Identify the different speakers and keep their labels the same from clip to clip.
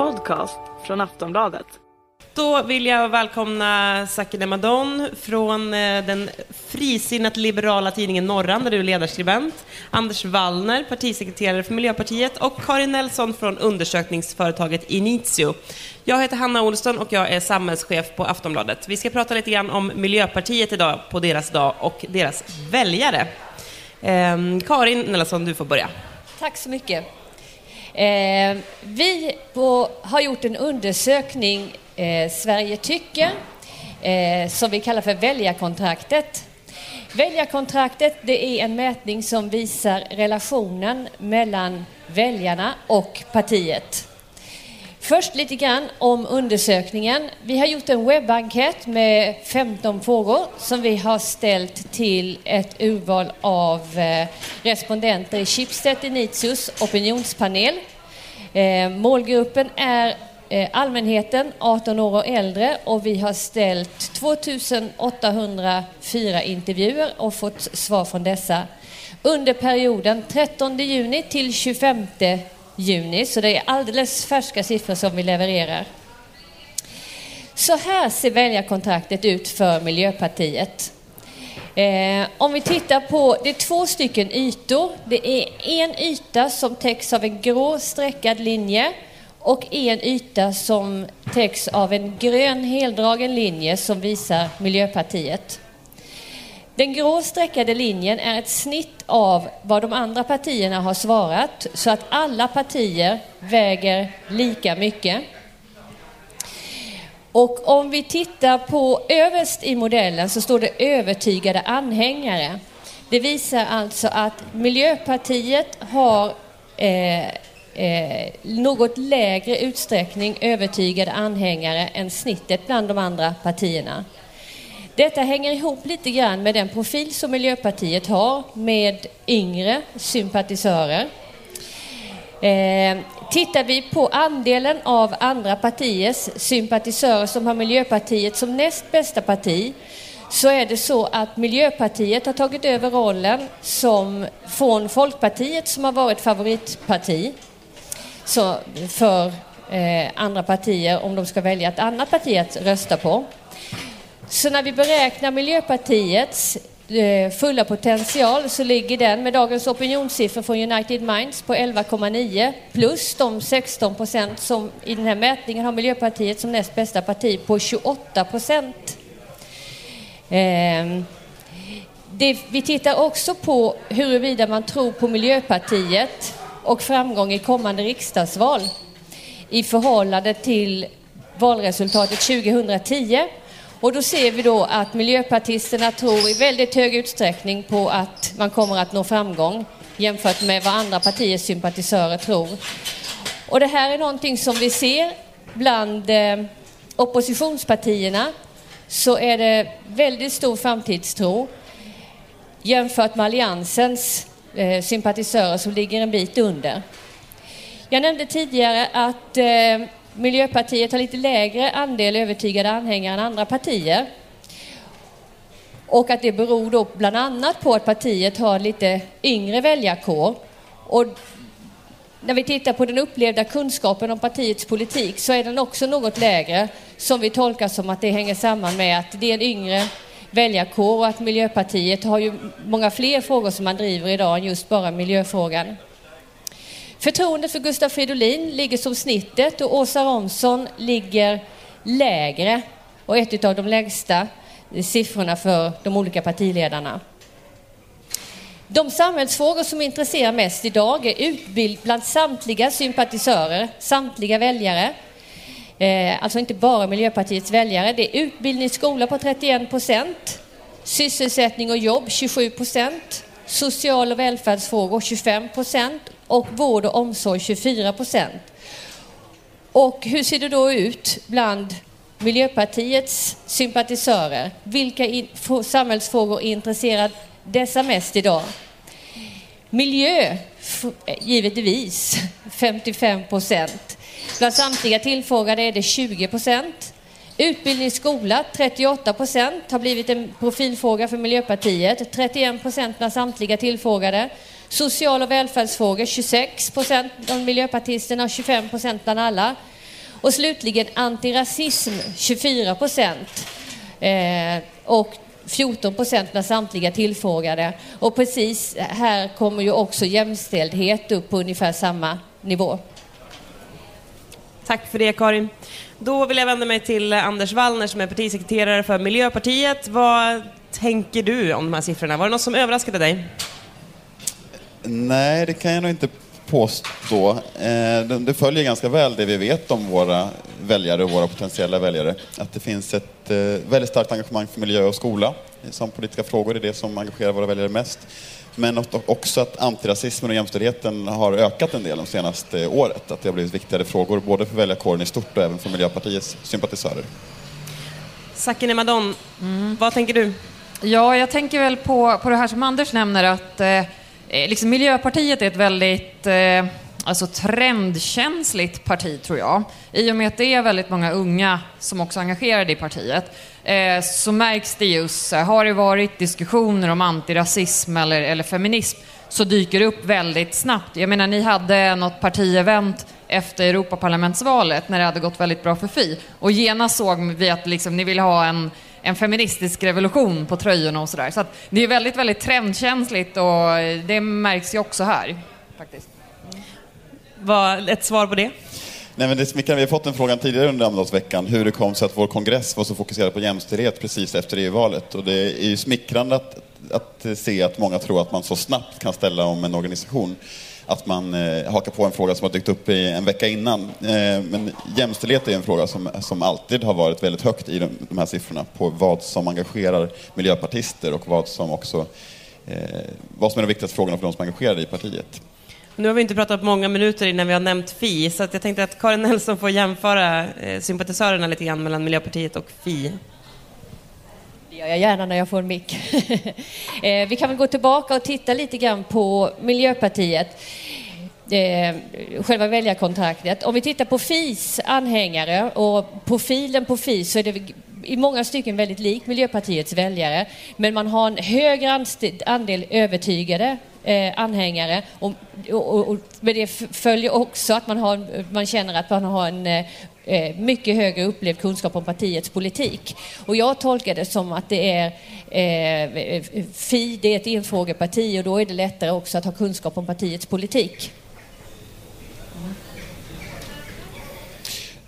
Speaker 1: podcast från Aftonbladet.
Speaker 2: Då vill jag välkomna Sakine Madon från eh, den frisinnat liberala tidningen Norran, där du är ledarskribent. Anders Wallner, partisekreterare för Miljöpartiet och Karin Nelson från undersökningsföretaget Initio. Jag heter Hanna Olsson och jag är samhällschef på Aftonbladet. Vi ska prata lite grann om Miljöpartiet idag, på deras dag, och deras väljare. Ehm, Karin Nelson, du får börja.
Speaker 3: Tack så mycket. Eh, vi på, har gjort en undersökning, eh, Sverige tycker, eh, som vi kallar för väljarkontraktet. Väljarkontraktet det är en mätning som visar relationen mellan väljarna och partiet. Först lite grann om undersökningen. Vi har gjort en webbenkät med 15 frågor som vi har ställt till ett urval av eh, respondenter i Schibsted Initius opinionspanel. Eh, målgruppen är eh, allmänheten 18 år och äldre och vi har ställt 2804 intervjuer och fått svar från dessa under perioden 13 juni till 25 juni, så det är alldeles färska siffror som vi levererar. Så här ser väljarkontraktet ut för Miljöpartiet. Eh, om vi tittar på, det är två stycken ytor. Det är en yta som täcks av en grå streckad linje och en yta som täcks av en grön heldragen linje som visar Miljöpartiet. Den grå streckade linjen är ett snitt av vad de andra partierna har svarat så att alla partier väger lika mycket. Och om vi tittar på överst i modellen så står det övertygade anhängare. Det visar alltså att Miljöpartiet har eh, eh, något lägre utsträckning övertygade anhängare än snittet bland de andra partierna. Detta hänger ihop lite grann med den profil som Miljöpartiet har med yngre sympatisörer. Eh, tittar vi på andelen av andra partiers sympatisörer som har Miljöpartiet som näst bästa parti så är det så att Miljöpartiet har tagit över rollen som från Folkpartiet som har varit favoritparti så för eh, andra partier om de ska välja ett annat parti att rösta på. Så när vi beräknar Miljöpartiets eh, fulla potential så ligger den med dagens opinionssiffror från United Minds på 11,9 plus de 16 procent som i den här mätningen har Miljöpartiet som näst bästa parti på 28 procent. Ehm, vi tittar också på huruvida man tror på Miljöpartiet och framgång i kommande riksdagsval i förhållande till valresultatet 2010 och då ser vi då att miljöpartisterna tror i väldigt hög utsträckning på att man kommer att nå framgång jämfört med vad andra partiers sympatisörer tror. Och det här är någonting som vi ser bland eh, oppositionspartierna så är det väldigt stor framtidstro jämfört med alliansens eh, sympatisörer som ligger en bit under. Jag nämnde tidigare att eh, Miljöpartiet har lite lägre andel övertygade anhängare än andra partier. Och att det beror då bland annat på att partiet har lite yngre väljarkår. Och när vi tittar på den upplevda kunskapen om partiets politik så är den också något lägre som vi tolkar som att det hänger samman med att det är en yngre väljarkår och att Miljöpartiet har ju många fler frågor som man driver idag än just bara miljöfrågan. Förtroendet för Gustav Fridolin ligger som snittet och Åsa Romson ligger lägre och ett av de lägsta siffrorna för de olika partiledarna. De samhällsfrågor som intresserar mest idag är utbild bland samtliga sympatisörer, samtliga väljare. Eh, alltså inte bara Miljöpartiets väljare. Det är utbildning, skola på 31 procent, sysselsättning och jobb 27 procent, social och välfärdsfrågor 25 procent och vård och omsorg 24 procent. Och hur ser det då ut bland Miljöpartiets sympatisörer? Vilka samhällsfrågor intresserar dessa mest idag? Miljö, givetvis, 55 procent. Bland samtliga tillfrågade är det 20 procent. Utbildning skola, 38 procent, har blivit en profilfråga för Miljöpartiet. 31 procent bland samtliga tillfrågade. Social och välfärdsfrågor 26 procent bland miljöpartisterna och 25 procent bland alla. Och slutligen antirasism 24 procent. Eh, och 14 procent bland samtliga tillfrågade. Och precis här kommer ju också jämställdhet upp på ungefär samma nivå.
Speaker 2: Tack för det Karin. Då vill jag vända mig till Anders Wallner som är partisekreterare för Miljöpartiet. Vad tänker du om de här siffrorna? Var det något som överraskade dig?
Speaker 4: Nej, det kan jag nog inte påstå. Eh, det följer ganska väl det vi vet om våra väljare och våra potentiella väljare. Att det finns ett eh, väldigt starkt engagemang för miljö och skola som politiska frågor är det som engagerar våra väljare mest. Men också att antirasismen och jämställdheten har ökat en del de senaste året. Att det har blivit viktigare frågor både för väljarkåren i stort och även för Miljöpartiets sympatisörer.
Speaker 2: Sakine Madon, mm. vad tänker du?
Speaker 5: Ja, jag tänker väl på, på det här som Anders nämner att eh, Eh, Eh, liksom Miljöpartiet är ett väldigt eh, alltså trendkänsligt parti, tror jag. I och med att det är väldigt många unga som också är engagerade i partiet eh, så märks det just, har det varit diskussioner om antirasism eller, eller feminism så dyker det upp väldigt snabbt. Jag menar, ni hade något partievent efter Europaparlamentsvalet när det hade gått väldigt bra för Fi och genast såg vi att liksom, ni ville ha en en feministisk revolution på tröjorna och sådär. Så, det är väldigt, väldigt trendkänsligt och det märks ju också här. Faktiskt.
Speaker 2: Vad, ett svar på det?
Speaker 4: Nej, men det smickrande. Vi har fått en fråga tidigare under Almedalsveckan hur det kom sig att vår kongress var så fokuserad på jämställdhet precis efter EU-valet. Och det är ju smickrande att, att se att många tror att man så snabbt kan ställa om en organisation att man eh, hakar på en fråga som har dykt upp i en vecka innan. Eh, men jämställdhet är en fråga som, som alltid har varit väldigt högt i de, de här siffrorna på vad som engagerar miljöpartister och vad som också eh, vad som är de viktigaste frågorna för de som är engagerade i partiet.
Speaker 2: Nu har vi inte pratat många minuter innan vi har nämnt Fi, så jag tänkte att Karin Nelson får jämföra eh, sympatisörerna lite grann mellan Miljöpartiet och Fi.
Speaker 3: Det gör jag gärna när jag får en mick. Eh, vi kan väl gå tillbaka och titta lite grann på Miljöpartiet. Eh, själva väljarkontraktet. Om vi tittar på FIs anhängare och profilen på FI så är det i många stycken väldigt lik Miljöpartiets väljare. Men man har en högre andel övertygade eh, anhängare. Och, och, och, med det följer också att man, har, man känner att man har en eh, eh, mycket högre upplevd kunskap om partiets politik. Och jag tolkar det som att det är eh, Fi, det är ett enfrågeparti och då är det lättare också att ha kunskap om partiets politik.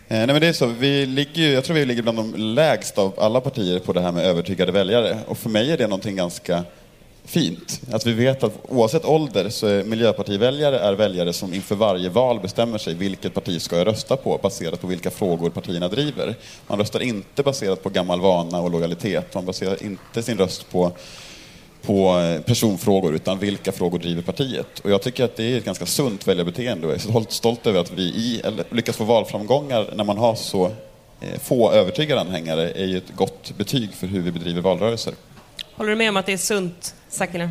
Speaker 4: Eh, nej men det är så, vi ligger, jag tror vi ligger bland de lägsta av alla partier på det här med övertygade väljare. Och för mig är det någonting ganska fint. Att vi vet att oavsett ålder så är miljöpartiväljare är väljare som inför varje val bestämmer sig vilket parti ska jag rösta på baserat på vilka frågor partierna driver. Man röstar inte baserat på gammal vana och lojalitet. Man baserar inte sin röst på på eh, personfrågor utan vilka frågor driver partiet. Och jag tycker att det är ett ganska sunt väljarbeteende och jag är stolt över att vi i, lyckas få valframgångar när man har så eh, få övertygade anhängare är ju ett gott betyg för hur vi bedriver valrörelser.
Speaker 2: Håller du med om att det är sunt, Sakine?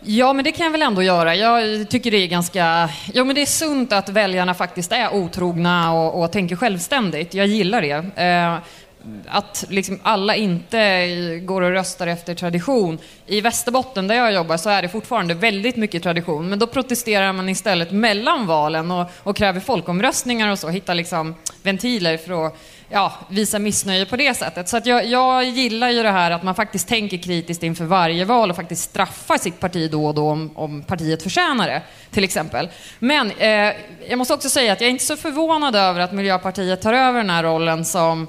Speaker 5: Ja, men det kan jag väl ändå göra. Jag tycker det är ganska... Ja, men det är sunt att väljarna faktiskt är otrogna och, och tänker självständigt. Jag gillar det. Eh, att liksom alla inte går och röstar efter tradition. I Västerbotten, där jag jobbar, så är det fortfarande väldigt mycket tradition. Men då protesterar man istället mellan valen och, och kräver folkomröstningar och så. Hittar liksom ventiler för att ja, visa missnöje på det sättet. Så att jag, jag gillar ju det här att man faktiskt tänker kritiskt inför varje val och faktiskt straffar sitt parti då och då om, om partiet förtjänar det, till exempel. Men eh, jag måste också säga att jag är inte så förvånad över att Miljöpartiet tar över den här rollen som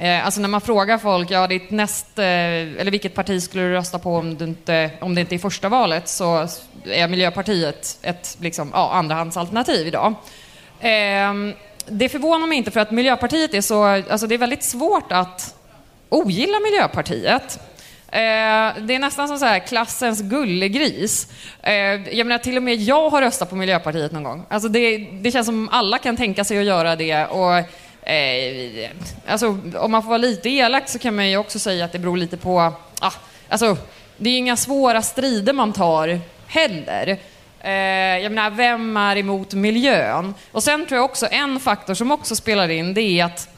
Speaker 5: Eh, alltså när man frågar folk, ja ditt näst, eh, eller vilket parti skulle du rösta på om, du inte, om det inte är första valet, så är Miljöpartiet ett liksom, ja, andrahandsalternativ idag. Ehm, det förvånar mig inte för att Miljöpartiet är så, alltså det är väldigt svårt att ogilla Miljöpartiet. Eh, det är nästan som så här klassens gullegris. Eh, jag menar, till och med jag har röstat på Miljöpartiet någon gång. Alltså det, det känns som alla kan tänka sig att göra det. Och Eh, alltså, om man får vara lite elak så kan man ju också säga att det beror lite på... Ah, alltså, det är inga svåra strider man tar heller. Eh, jag menar, vem är emot miljön? Och sen tror jag också en faktor som också spelar in, det är att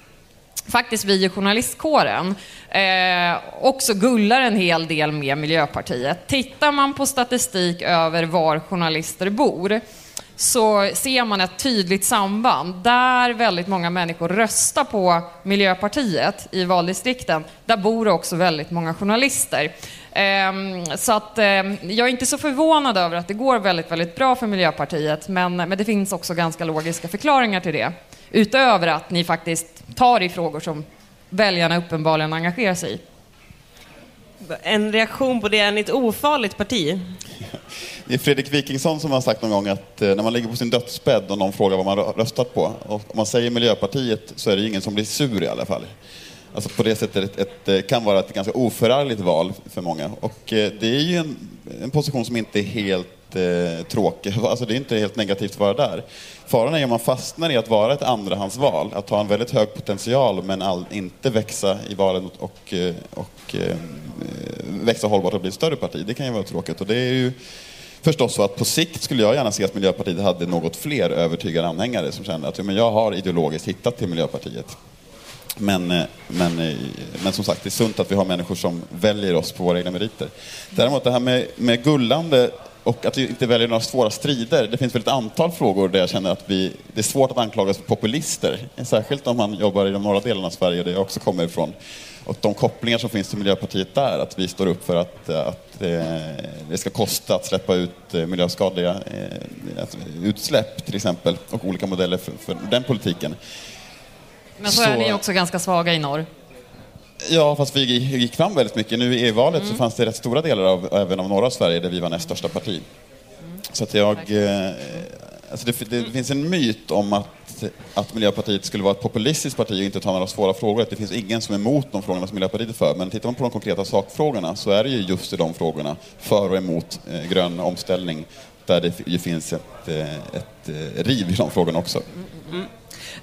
Speaker 5: faktiskt vi i journalistkåren eh, också gullar en hel del med Miljöpartiet. Tittar man på statistik över var journalister bor så ser man ett tydligt samband. Där väldigt många människor röstar på Miljöpartiet i valdistrikten, där bor också väldigt många journalister. Ehm, så att ehm, jag är inte så förvånad över att det går väldigt, väldigt bra för Miljöpartiet, men, men det finns också ganska logiska förklaringar till det. Utöver att ni faktiskt tar i frågor som väljarna uppenbarligen engagerar sig i.
Speaker 2: En reaktion på det, är ni ett ofarligt parti?
Speaker 4: Det är Fredrik Wikingsson som har sagt någon gång att eh, när man ligger på sin dödsbädd och någon frågar vad man röstat på, och om man säger Miljöpartiet så är det ingen som blir sur i alla fall. Alltså på det sättet ett, ett, eh, kan vara ett ganska oförargligt val för många. Och eh, det är ju en, en position som inte är helt eh, tråkig. Alltså det är inte helt negativt att vara där. Faran är om man fastnar i att vara ett andrahandsval, att ha en väldigt hög potential men all, inte växa i valen och, och, eh, och eh, växa hållbart och bli ett större parti. Det kan ju vara tråkigt. Och det är ju förstås så att på sikt skulle jag gärna se att Miljöpartiet hade något fler övertygade anhängare som kände att ja, men jag har ideologiskt hittat till Miljöpartiet. Men, eh, men, eh, men som sagt, det är sunt att vi har människor som väljer oss på våra egna meriter. Däremot det här med, med gullande och att vi inte väljer några svåra strider. Det finns väl ett antal frågor där jag känner att vi, det är svårt att anklagas för populister. Särskilt om man jobbar i de norra delarna av Sverige, där jag också kommer ifrån. Och de kopplingar som finns till Miljöpartiet där, att vi står upp för att, att eh, det ska kosta att släppa ut eh, miljöskadliga utsläpp till exempel, och olika modeller för, för den politiken.
Speaker 5: Men så, så är ni också ganska svaga i norr.
Speaker 4: Ja, fast vi gick fram väldigt mycket. Nu i valet mm. så fanns det rätt stora delar av, även av norra Sverige, där vi var näst största parti. Så att jag... Eh, alltså det, det finns en myt om att, att Miljöpartiet skulle vara ett populistiskt parti och inte ta några svåra frågor. Det finns ingen som är emot de frågorna som Miljöpartiet är för. Men tittar man på de konkreta sakfrågorna så är det ju just i de frågorna, för och emot eh, grön omställning, där det ju finns ett, eh, ett, ett riv i de frågorna också. Mm, mm.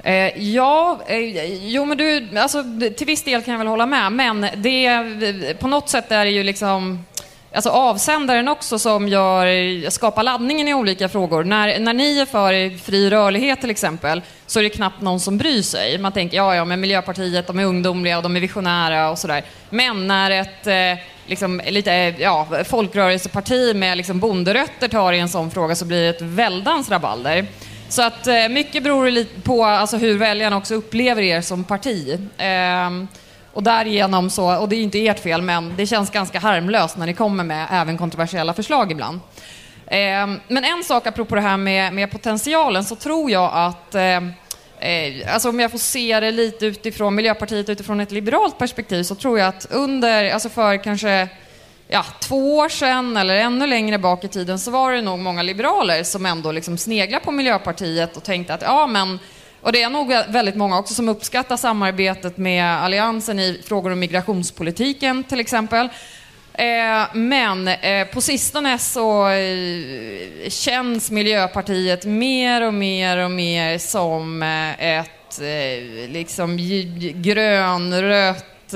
Speaker 5: Eh, ja, eh, jo men du, alltså till viss del kan jag väl hålla med, men det, på något sätt är det ju liksom Alltså avsändaren också som gör, skapar laddningen i olika frågor. När, när ni är för fri rörlighet till exempel, så är det knappt någon som bryr sig. Man tänker, ja ja, men Miljöpartiet, de är ungdomliga och de är visionära och sådär. Men när ett eh, liksom, lite, eh, ja, folkrörelseparti med liksom bonderötter tar i en sån fråga så blir det ett väldans rabalder. Så att eh, mycket beror lite på alltså, hur väljarna också upplever er som parti. Eh, och därigenom så, och det är inte ert fel, men det känns ganska harmlöst när ni kommer med även kontroversiella förslag ibland. Eh, men en sak apropå det här med, med potentialen så tror jag att eh, eh, Alltså om jag får se det lite utifrån Miljöpartiet utifrån ett liberalt perspektiv så tror jag att under, alltså för kanske ja, två år sedan eller ännu längre bak i tiden så var det nog många liberaler som ändå liksom sneglade på Miljöpartiet och tänkte att ja men och det är nog väldigt många också som uppskattar samarbetet med Alliansen i frågor om migrationspolitiken till exempel. Eh, men eh, på sistone så eh, känns Miljöpartiet mer och mer och mer som ett liksom grönrött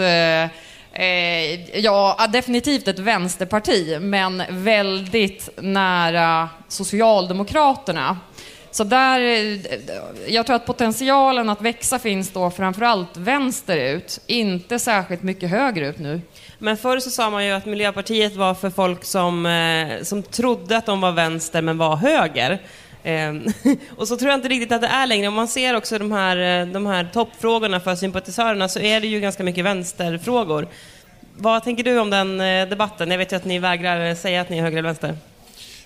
Speaker 5: Eh, ja, ah, definitivt ett vänsterparti, men väldigt nära Socialdemokraterna. Så där, eh, jag tror att potentialen att växa finns då framförallt vänsterut, inte särskilt mycket högerut nu.
Speaker 2: Men förr så sa man ju att Miljöpartiet var för folk som, eh, som trodde att de var vänster men var höger. Ehm, och så tror jag inte riktigt att det är längre. Om man ser också de här, eh, de här toppfrågorna för sympatisörerna så är det ju ganska mycket vänsterfrågor. Vad tänker du om den eh, debatten? Jag vet ju att ni vägrar eh, säga att ni är höger eller vänster.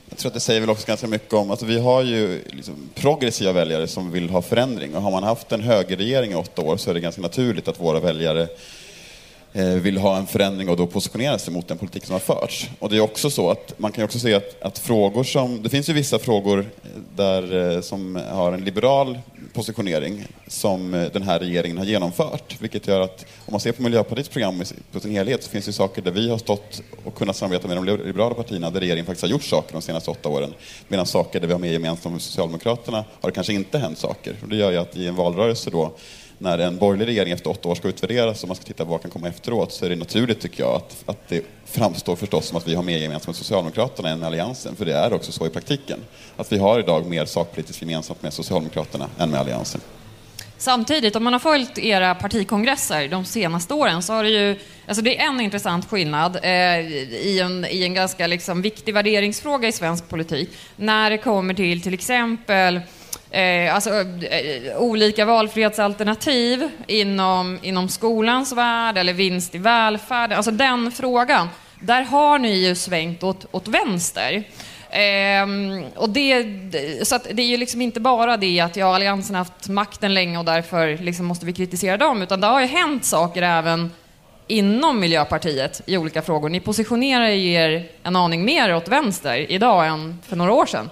Speaker 4: Jag tror att det säger väl också ganska mycket om, alltså vi har ju liksom progressiva väljare som vill ha förändring och har man haft en högerregering i åtta år så är det ganska naturligt att våra väljare Eh, vill ha en förändring och då positionera sig mot den politik som har förts. Och det är också så att man kan också se att, att frågor som, det finns ju vissa frågor eh, där, eh, som har en liberal positionering som den här regeringen har genomfört. Vilket gör att om man ser på Miljöpartiets program på sin helhet så finns det saker där vi har stått och kunnat samarbeta med de liberala partierna där regeringen faktiskt har gjort saker de senaste åtta åren. Medan saker där vi har mer gemensamt med Socialdemokraterna har det kanske inte hänt saker. Och det gör ju att i en valrörelse då när en borgerlig regering efter åtta år ska utvärderas och man ska titta på vad kan komma efteråt så är det naturligt tycker jag att, att det framstår förstås som att vi har mer gemensamt med Socialdemokraterna än med Alliansen, för det är också så i praktiken. Att vi har idag mer sakpolitiskt gemensamt med Socialdemokraterna än med Alliansen.
Speaker 5: Samtidigt, om man har följt era partikongresser de senaste åren så har det ju Alltså det är en intressant skillnad eh, i, en, i en ganska liksom, viktig värderingsfråga i svensk politik. När det kommer till till exempel eh, alltså, eh, olika valfrihetsalternativ inom, inom skolans värld eller vinst i välfärden. Alltså den frågan, där har ni ju svängt åt, åt vänster. Ehm, och det, så det är ju liksom inte bara det att ja, Alliansen har haft makten länge och därför liksom måste vi kritisera dem, utan det har ju hänt saker även inom Miljöpartiet i olika frågor. Ni positionerar er en aning mer åt vänster idag än för några år sedan.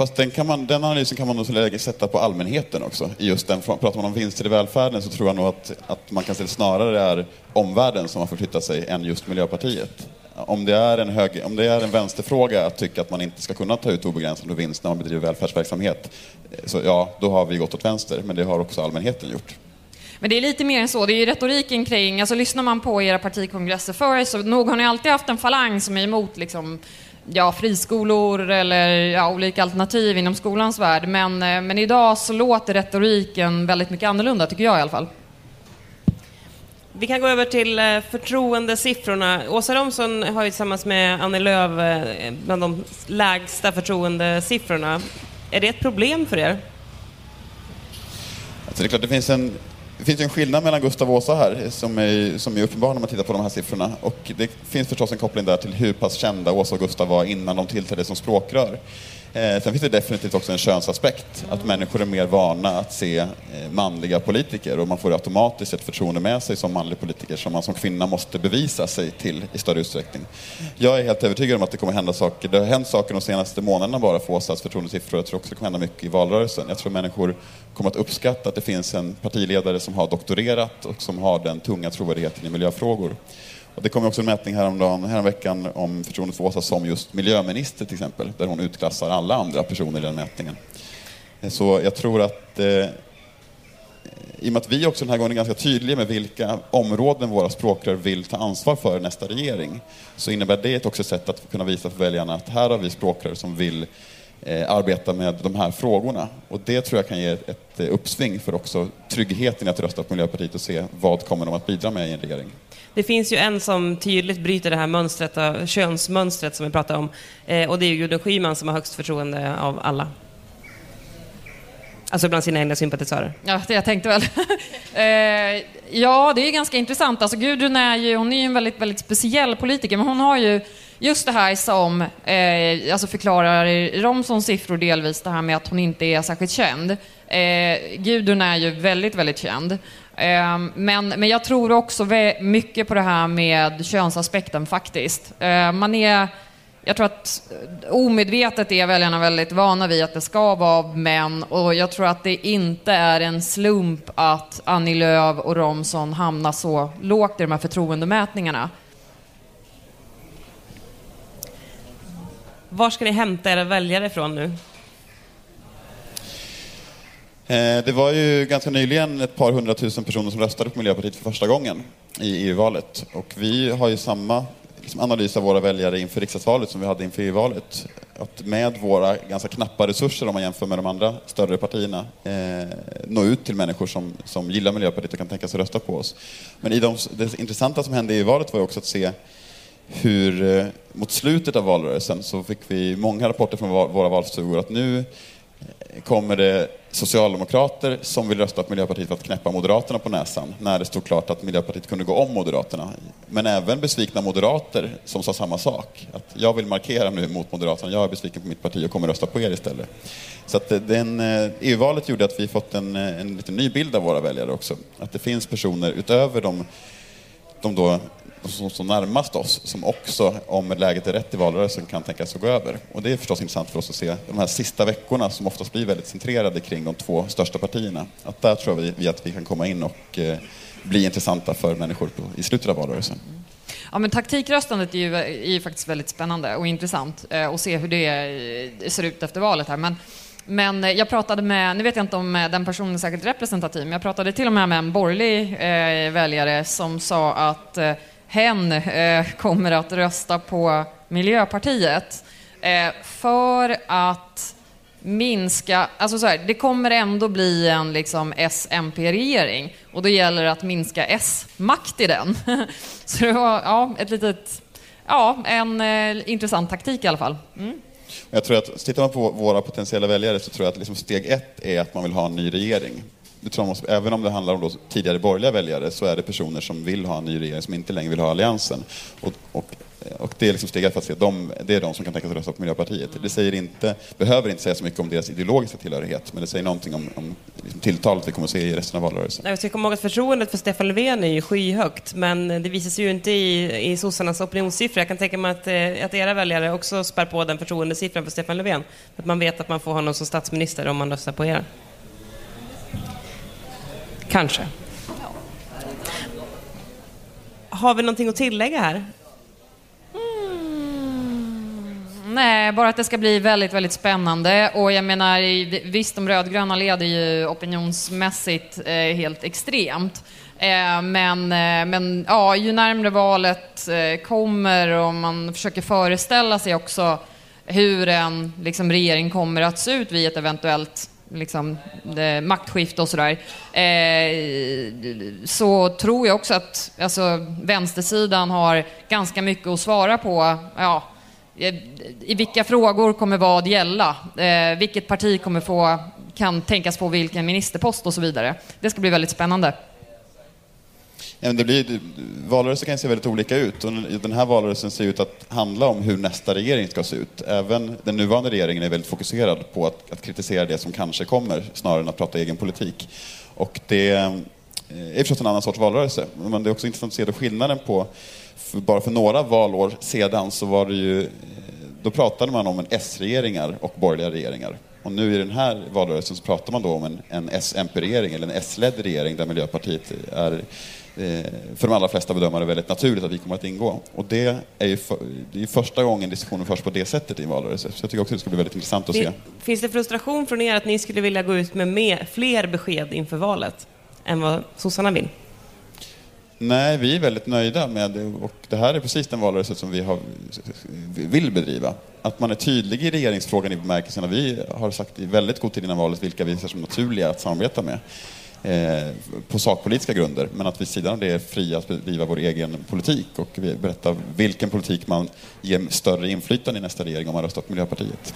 Speaker 4: Fast den, kan man, den analysen kan man nog sätta på allmänheten också. I just den, pratar man om vinster i välfärden så tror jag nog att, att man kan se det snarare är omvärlden som har förflyttat sig än just Miljöpartiet. Om det, är en hög, om det är en vänsterfråga att tycka att man inte ska kunna ta ut obegränsad vinst när man bedriver välfärdsverksamhet, så ja, då har vi gått åt vänster, men det har också allmänheten gjort.
Speaker 5: Men det är lite mer än så. Det är ju retoriken kring, alltså lyssnar man på era partikongresser förr så nog har ni alltid haft en falang som är emot liksom, ja, friskolor eller ja, olika alternativ inom skolans värld. Men, eh, men idag så låter retoriken väldigt mycket annorlunda, tycker jag i alla fall.
Speaker 2: Vi kan gå över till eh, förtroendesiffrorna. Åsa Romson har ju tillsammans med Annie Lööf eh, bland de lägsta förtroendesiffrorna. Är det ett problem för er?
Speaker 4: Alltså det är klart, det finns en det finns ju en skillnad mellan Gustav och Åsa här som är, som är uppenbar när man tittar på de här siffrorna. Och det finns förstås en koppling där till hur pass kända Åsa och Gustav var innan de tillträdde som språkrör. Eh, sen finns det definitivt också en könsaspekt, att människor är mer vana att se eh, manliga politiker och man får automatiskt ett förtroende med sig som manlig politiker som man som kvinna måste bevisa sig till i större utsträckning. Jag är helt övertygad om att det kommer hända saker. Det har hänt saker de senaste månaderna bara för Åsas förtroendesiffror. Jag tror också det kommer hända mycket i valrörelsen. Jag tror människor kommer att uppskatta att det finns en partiledare som har doktorerat och som har den tunga trovärdigheten i miljöfrågor. Och det kom också en mätning häromdagen, häromveckan om förtroendet för Åsa som just miljöminister till exempel, där hon utklassar alla andra personer i den mätningen. Så jag tror att eh, i och med att vi också den här gången är ganska tydliga med vilka områden våra språkrör vill ta ansvar för nästa regering, så innebär det också ett sätt att kunna visa för väljarna att här har vi språkrör som vill eh, arbeta med de här frågorna. Och det tror jag kan ge ett uppsving för också tryggheten i att rösta på Miljöpartiet och se vad kommer de att bidra med i en regering.
Speaker 2: Det finns ju en som tydligt bryter det här mönstret, könsmönstret som vi pratade om. Eh, och det är Gudrun Schyman som har högst förtroende av alla. Alltså bland sina egna sympatisörer.
Speaker 5: Ja, det jag tänkte väl. eh, ja, det är ganska intressant. Alltså Gudrun är ju, hon är ju en väldigt, väldigt speciell politiker, men hon har ju just det här som eh, alltså förklarar Romsons siffror delvis, det här med att hon inte är särskilt känd. Eh, Gudrun är ju väldigt, väldigt känd. Eh, men, men jag tror också mycket på det här med könsaspekten faktiskt. Eh, man är, jag tror att eh, omedvetet är väljarna väldigt vana vid att det ska vara män och jag tror att det inte är en slump att Annie Lööf och Romson hamnar så lågt i de här förtroendemätningarna.
Speaker 2: Var ska ni hämta era väljare ifrån nu?
Speaker 4: Eh, det var ju ganska nyligen ett par hundratusen personer som röstade på Miljöpartiet för första gången i EU-valet. Och vi har ju samma liksom, analys av våra väljare inför riksdagsvalet som vi hade inför EU-valet. Att med våra ganska knappa resurser, om man jämför med de andra större partierna, eh, nå ut till människor som, som gillar Miljöpartiet och kan tänka sig rösta på oss. Men i de, det intressanta som hände i EU-valet var ju också att se hur eh, mot slutet av valrörelsen så fick vi många rapporter från våra valstugor att nu eh, kommer det socialdemokrater som vill rösta på Miljöpartiet för att knäppa Moderaterna på näsan när det stod klart att Miljöpartiet kunde gå om Moderaterna. Men även besvikna moderater som sa samma sak. Att jag vill markera nu mot Moderaterna, jag är besviken på mitt parti och kommer rösta på er istället. Så att eh, den, EU-valet gjorde att vi fått en, en lite ny bild av våra väljare också. Att det finns personer utöver de, de då som står närmast oss som också, om läget är rätt i valrörelsen, kan tänkas gå över. Och det är förstås intressant för oss att se de här sista veckorna som oftast blir väldigt centrerade kring de två största partierna. Att där tror vi, att vi kan komma in och eh, bli intressanta för människor på, i slutet av valrörelsen.
Speaker 5: Ja, men taktikröstandet är ju, är ju faktiskt väldigt spännande och intressant eh, att se hur det eh, ser ut efter valet här. Men men eh, jag pratade med, nu vet jag inte om den personen är särskilt representativ, men jag pratade till och med med en borgerlig eh, väljare som sa att eh, hen eh, kommer att rösta på Miljöpartiet. Eh, för att minska, alltså så här, det kommer ändå bli en liksom S-MP-regering och då gäller det att minska S-makt i den. Så det var ja, ett litet, ja, en eh, intressant taktik i alla fall. Mm.
Speaker 4: Jag tror att, tittar man på våra potentiella väljare så tror jag att liksom steg ett är att man vill ha en ny regering. Det tror måste, även om det handlar om då tidigare borgerliga väljare så är det personer som vill ha en ny regering som inte längre vill ha Alliansen. Och, och, och det är liksom steg för att se de, det är de som kan tänka sig rösta på Miljöpartiet. Det säger inte, behöver inte säga så mycket om deras ideologiska tillhörighet men det säger någonting om, om liksom tilltalet vi kommer att se i resten av valrörelsen.
Speaker 2: Jag ska komma ihåg att förtroendet för Stefan Löfven är ju skyhögt men det visar sig ju inte i, i sossarnas opinionssiffror. Jag kan tänka mig att, eh, att era väljare också spär på den förtroendesiffran för Stefan Löfven. Att man vet att man får honom som statsminister om man röstar på er. Kanske. Har vi någonting att tillägga här?
Speaker 5: Mm, nej, bara att det ska bli väldigt, väldigt spännande. Och jag menar, visst, de rödgröna leder ju opinionsmässigt eh, helt extremt. Eh, men, eh, men ja, ju närmre valet eh, kommer och man försöker föreställa sig också hur en liksom, regering kommer att se ut vid ett eventuellt liksom, maktskifte och sådär, eh, så tror jag också att alltså, vänstersidan har ganska mycket att svara på. Ja, eh, I vilka frågor kommer vad gälla? Eh, vilket parti kommer få, kan tänkas få vilken ministerpost och så vidare. Det ska bli väldigt spännande.
Speaker 4: Ja, det blir, valrörelser kan se väldigt olika ut och den här valrörelsen ser ut att handla om hur nästa regering ska se ut. Även den nuvarande regeringen är väldigt fokuserad på att, att kritisera det som kanske kommer snarare än att prata egen politik. Och det är förstås en annan sorts valrörelse, men det är också intressant att se då skillnaden på, för bara för några valår sedan så var det ju, då pratade man om en S-regeringar och borgerliga regeringar. Och nu i den här valrörelsen så pratar man då om en, en S-MP-regering eller en S-ledd regering där Miljöpartiet är för de allra flesta bedömare väldigt naturligt att vi kommer att ingå. Och det är ju för, det är första gången diskussionen förs på det sättet i en valrörelse. Så jag tycker också det ska bli väldigt intressant att se.
Speaker 2: Finns det frustration från er att ni skulle vilja gå ut med mer, fler besked inför valet än vad sossarna vill?
Speaker 4: Nej, vi är väldigt nöjda med det och det här är precis den valrörelse som vi har, vill bedriva. Att man är tydlig i regeringsfrågan i bemärkelsen att vi har sagt i väldigt god tid innan valet vilka vi ser som naturliga att samarbeta med. Eh, på sakpolitiska grunder, men att vi sidan av det är fria att bedriva vår egen politik och berätta vilken politik man ger större inflytande i nästa regering om man röstar på Miljöpartiet.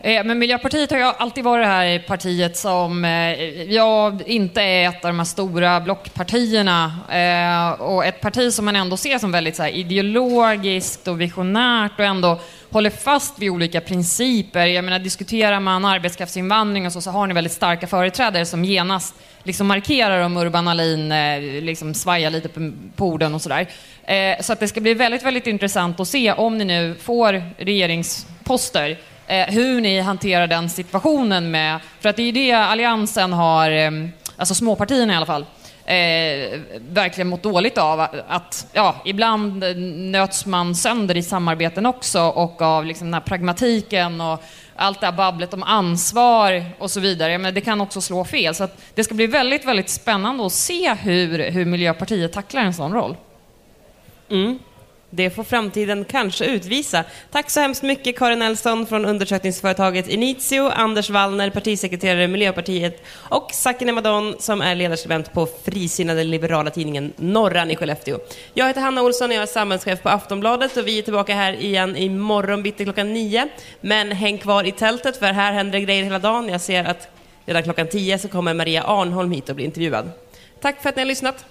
Speaker 5: Eh, men Miljöpartiet har ju alltid varit det här partiet som, eh, ja, inte är ett av de här stora blockpartierna. Eh, och ett parti som man ändå ser som väldigt så här, ideologiskt och visionärt och ändå håller fast vid olika principer. Jag menar, diskuterar man arbetskraftsinvandring och så, så har ni väldigt starka företrädare som genast liksom markerar om Urban Ahlin eh, liksom svajar lite på, på orden och sådär. Eh, så att det ska bli väldigt, väldigt intressant att se om ni nu får regeringsposter, eh, hur ni hanterar den situationen med, för att det är ju det Alliansen har, eh, alltså småpartierna i alla fall, eh, verkligen mått dåligt av. Att, ja, ibland nöts man sönder i samarbeten också och av liksom den här pragmatiken och allt det här babblet om ansvar och så vidare. Men det kan också slå fel. Så det ska bli väldigt, väldigt spännande att se hur, hur Miljöpartiet tacklar en sån roll.
Speaker 2: Mm. Det får framtiden kanske utvisa. Tack så hemskt mycket Karin Nelson från undersökningsföretaget Initio, Anders Wallner, partisekreterare i Miljöpartiet och Sakine Madon som är ledarskribent på frisinnade liberala tidningen Norran i Skellefteå. Jag heter Hanna Olsson och jag är samhällschef på Aftonbladet och vi är tillbaka här igen imorgon bitti klockan nio. Men häng kvar i tältet för här händer det grejer hela dagen. Jag ser att redan klockan tio så kommer Maria Arnholm hit och blir intervjuad. Tack för att ni har lyssnat.